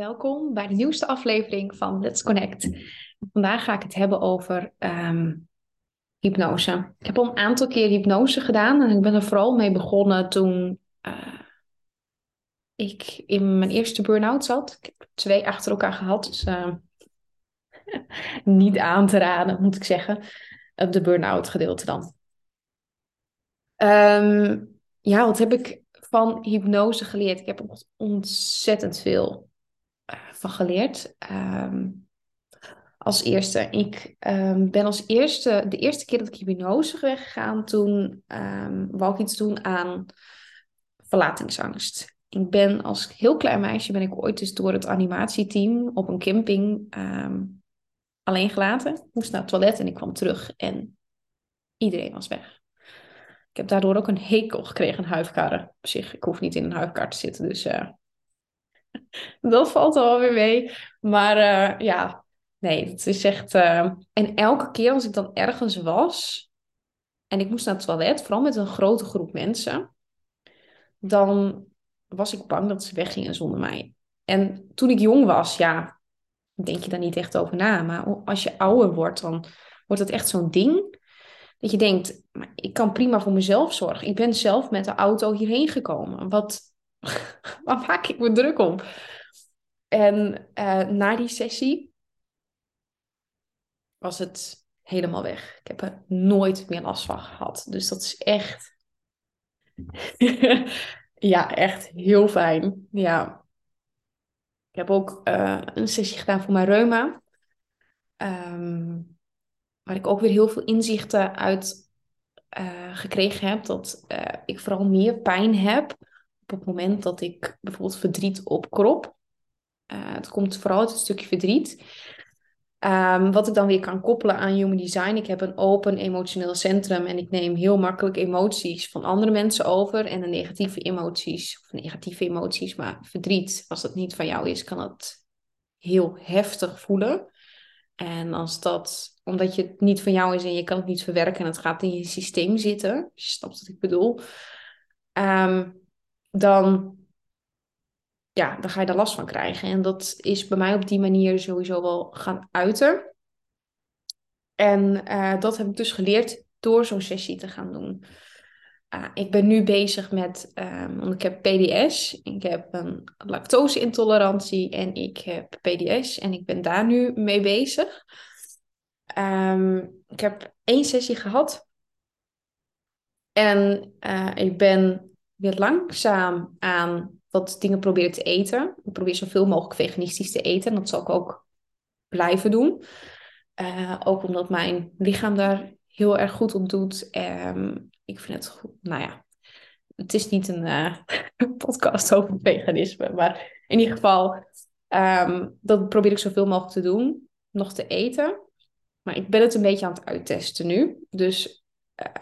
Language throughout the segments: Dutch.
Welkom bij de nieuwste aflevering van Let's Connect. Vandaag ga ik het hebben over ehm, hypnose. Ik heb al een aantal keer hypnose gedaan en ik ben er vooral mee begonnen toen uh, ik in mijn eerste burn-out zat. Ik heb twee achter elkaar gehad, dus uh, niet aan te raden, moet ik zeggen. De burn-out gedeelte dan. Um, ja, wat heb ik van hypnose geleerd? Ik heb ontzettend veel van geleerd. Um, als eerste, ik um, ben als eerste, de eerste keer dat ik hypnose weggegaan, toen um, wou ik iets doen aan verlatingsangst. Ik ben als heel klein meisje ben ik ooit dus door het animatieteam op een camping alleen gelaten. Ik moest naar het toilet en ik kwam terug en iedereen was weg. Ik heb daardoor ook een hekel gekregen aan huifkarren. Op zich, ik hoef niet in een huifkar te zitten, dus uh, dat valt wel weer mee. Maar uh, ja, nee, het is echt... Uh... En elke keer als ik dan ergens was en ik moest naar het toilet, vooral met een grote groep mensen, dan was ik bang dat ze weggingen zonder mij. En toen ik jong was, ja, denk je daar niet echt over na. Maar als je ouder wordt, dan wordt het echt zo'n ding. Dat je denkt, ik kan prima voor mezelf zorgen. Ik ben zelf met de auto hierheen gekomen. Wat, waar maak ik me druk om? En uh, na die sessie was het helemaal weg. Ik heb er nooit meer last van gehad. Dus dat is echt... ja, echt heel fijn. Ja. Ik heb ook uh, een sessie gedaan voor mijn reuma. Um, waar ik ook weer heel veel inzichten uit uh, gekregen heb. Dat ik vooral meer pijn heb op het moment dat ik bijvoorbeeld verdriet opkrop. Uh, het komt vooral uit een stukje verdriet. Um, wat ik dan weer kan koppelen aan Human Design. Ik heb een open emotioneel centrum en ik neem heel makkelijk emoties van andere mensen over. En de negatieve emoties, of negatieve emoties, maar verdriet, als dat niet van jou is, kan het heel heftig voelen. En als dat, omdat je het niet van jou is en je kan het niet verwerken en het gaat in je systeem zitten, je snapt wat ik bedoel, um, dan, ja, dan ga je daar last van krijgen. En dat is bij mij op die manier sowieso wel gaan uiten. En uh, dat heb ik dus geleerd door zo'n sessie te gaan doen. Uh, ik ben nu bezig met, um, want ik heb PDS, ik heb een lactose-intolerantie en ik heb PDS en ik ben daar nu mee bezig. Um, ik heb één sessie gehad en uh, ik ben weer langzaam aan wat dingen proberen te eten. Ik probeer zoveel mogelijk veganistisch te eten en dat zal ik ook blijven doen. Uh, ook omdat mijn lichaam daar heel erg goed op doet. Um, ik vind het goed. Nou ja, het is niet een uh, podcast over veganisme. Maar in ieder geval, um, dat probeer ik zoveel mogelijk te doen. Nog te eten. Maar ik ben het een beetje aan het uittesten nu. Dus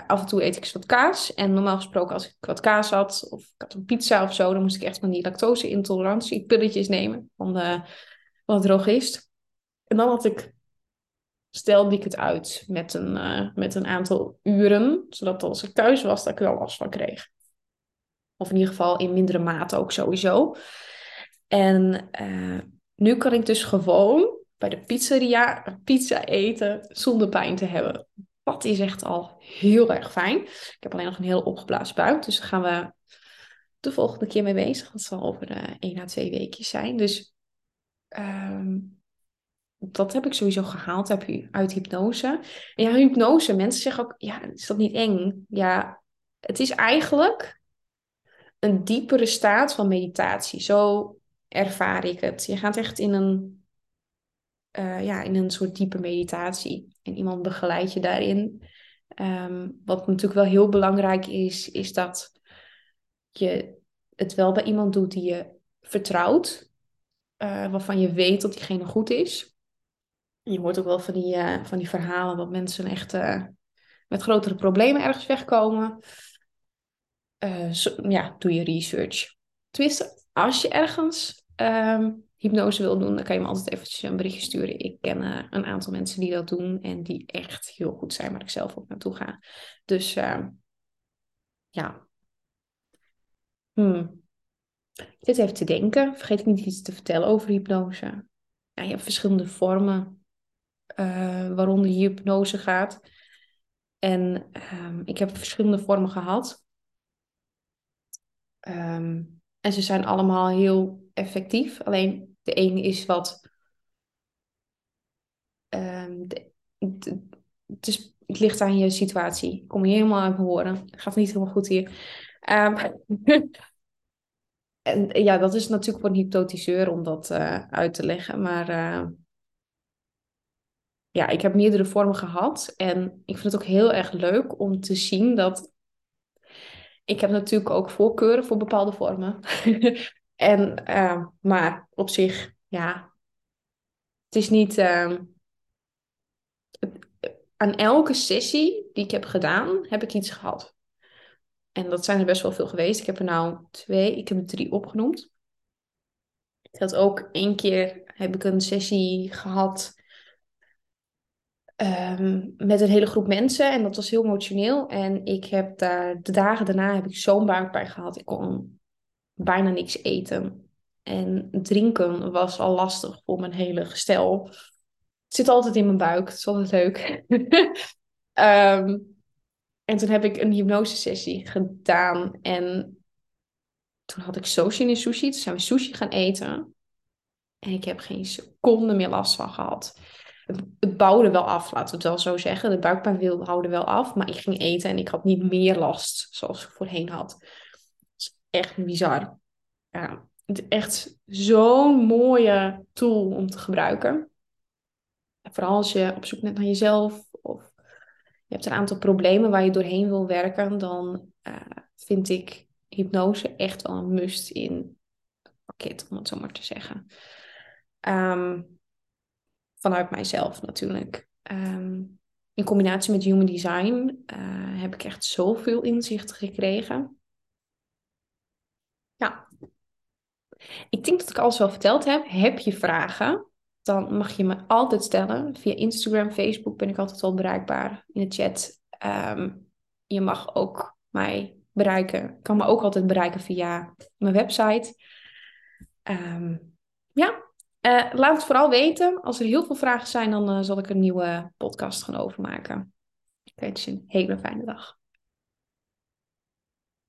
af en toe eet ik eens wat kaas. En normaal gesproken als ik wat kaas had, of ik had een pizza of zo, dan moest ik echt van die lactose-intolerantie pilletjes nemen van de, van de drogist. En dan had ik stelde ik het uit met een, uh, met een aantal uren, zodat als ik thuis was, dat ik er al last van kreeg. Of in ieder geval in mindere mate ook sowieso. En uh, nu kan ik dus gewoon bij de pizzeria pizza eten zonder pijn te hebben. Is echt al heel erg fijn. Ik heb alleen nog een heel opgeblazen buik, dus daar gaan we de volgende keer mee bezig. Dat zal over uh, één à twee weken zijn. Dus um, dat heb ik sowieso gehaald uit hypnose. En ja, hypnose, mensen zeggen ook, ja, is dat niet eng? Ja, het is eigenlijk een diepere staat van meditatie. Zo ervaar ik het. Je gaat echt in een, uh, ja, in een soort diepe meditatie. En iemand begeleidt je daarin. Um, wat natuurlijk wel heel belangrijk is, is dat je het wel bij iemand doet die je vertrouwt. Uh, waarvan je weet dat diegene goed is. Je hoort ook wel van die, uh, van die verhalen dat mensen echt met grotere problemen ergens wegkomen. Ja, doe je research. Tenminste, als je ergens um, hypnose wil doen, dan kan je me altijd eventjes een berichtje sturen. Ik ken een aantal mensen die dat doen en die echt heel goed zijn, waar ik zelf ook naartoe ga. Dus ehm, ja. Hmm. Ik even te denken. Vergeet ik niet iets te vertellen over hypnose. Ja, je hebt verschillende vormen uh, waaronder hypnose gaat. En um, ik heb verschillende vormen gehad. Um, en ze zijn allemaal heel effectief. Alleen de ene is wat. De, het, is, het ligt aan je situatie. Ik kom je helemaal uit mijn horen. Het gaat niet helemaal goed hier. en ja, dat is natuurlijk voor een hypnotiseur om dat uh, uit te leggen. Maar uh, ja, ik heb meerdere vormen gehad. En ik vind het ook heel erg leuk om te zien dat. Ik heb natuurlijk ook voorkeuren voor bepaalde vormen. en, uh, maar op zich, ja. Het is niet. Uh, aan elke sessie die ik heb gedaan, heb ik iets gehad. En dat zijn er best wel veel geweest. Ik heb er nou twee, ik heb er drie opgenoemd. Ik had ook één keer heb ik een sessie gehad um, met een hele groep mensen. En dat was heel emotioneel. En ik heb daar, de dagen daarna heb ik zo'n buikpijn gehad. Ik kon bijna niks eten. En drinken was al lastig voor mijn hele gestel. Het zit altijd in mijn buik. Het is altijd leuk. um, en toen heb ik een hypnosesessie gedaan. En toen had ik sushi in sushi. Toen zijn we sushi gaan eten. En ik heb geen seconde meer last van gehad het bouwde wel af, laten we het wel zo zeggen. De buikpijn wilde houden wel af, maar ik ging eten en ik had niet meer last zoals ik voorheen had. Echt bizar. Het is echt zo'n mooie tool om te gebruiken. vooral als je op zoek bent naar jezelf of je hebt een aantal problemen waar je doorheen wil werken, dan uh, vind ik hypnose echt wel een must in pakket, om het zo maar te zeggen. Um, vanuit mijzelf natuurlijk. Ehm, in combinatie met human design uh, heb ik echt zoveel inzicht gekregen. Ja. Ik denk dat ik alles wel verteld heb. Heb je vragen? Dan mag je me altijd stellen. Via Instagram, Facebook ben ik altijd wel bereikbaar in de chat. Um, je mag ook mij bereiken. Kan me ook altijd bereiken via mijn website. Um, ja, uh, laat het vooral weten. Als er heel veel vragen zijn, dan uh, zal ik een nieuwe podcast gaan overmaken. Ik wens je een hele fijne dag.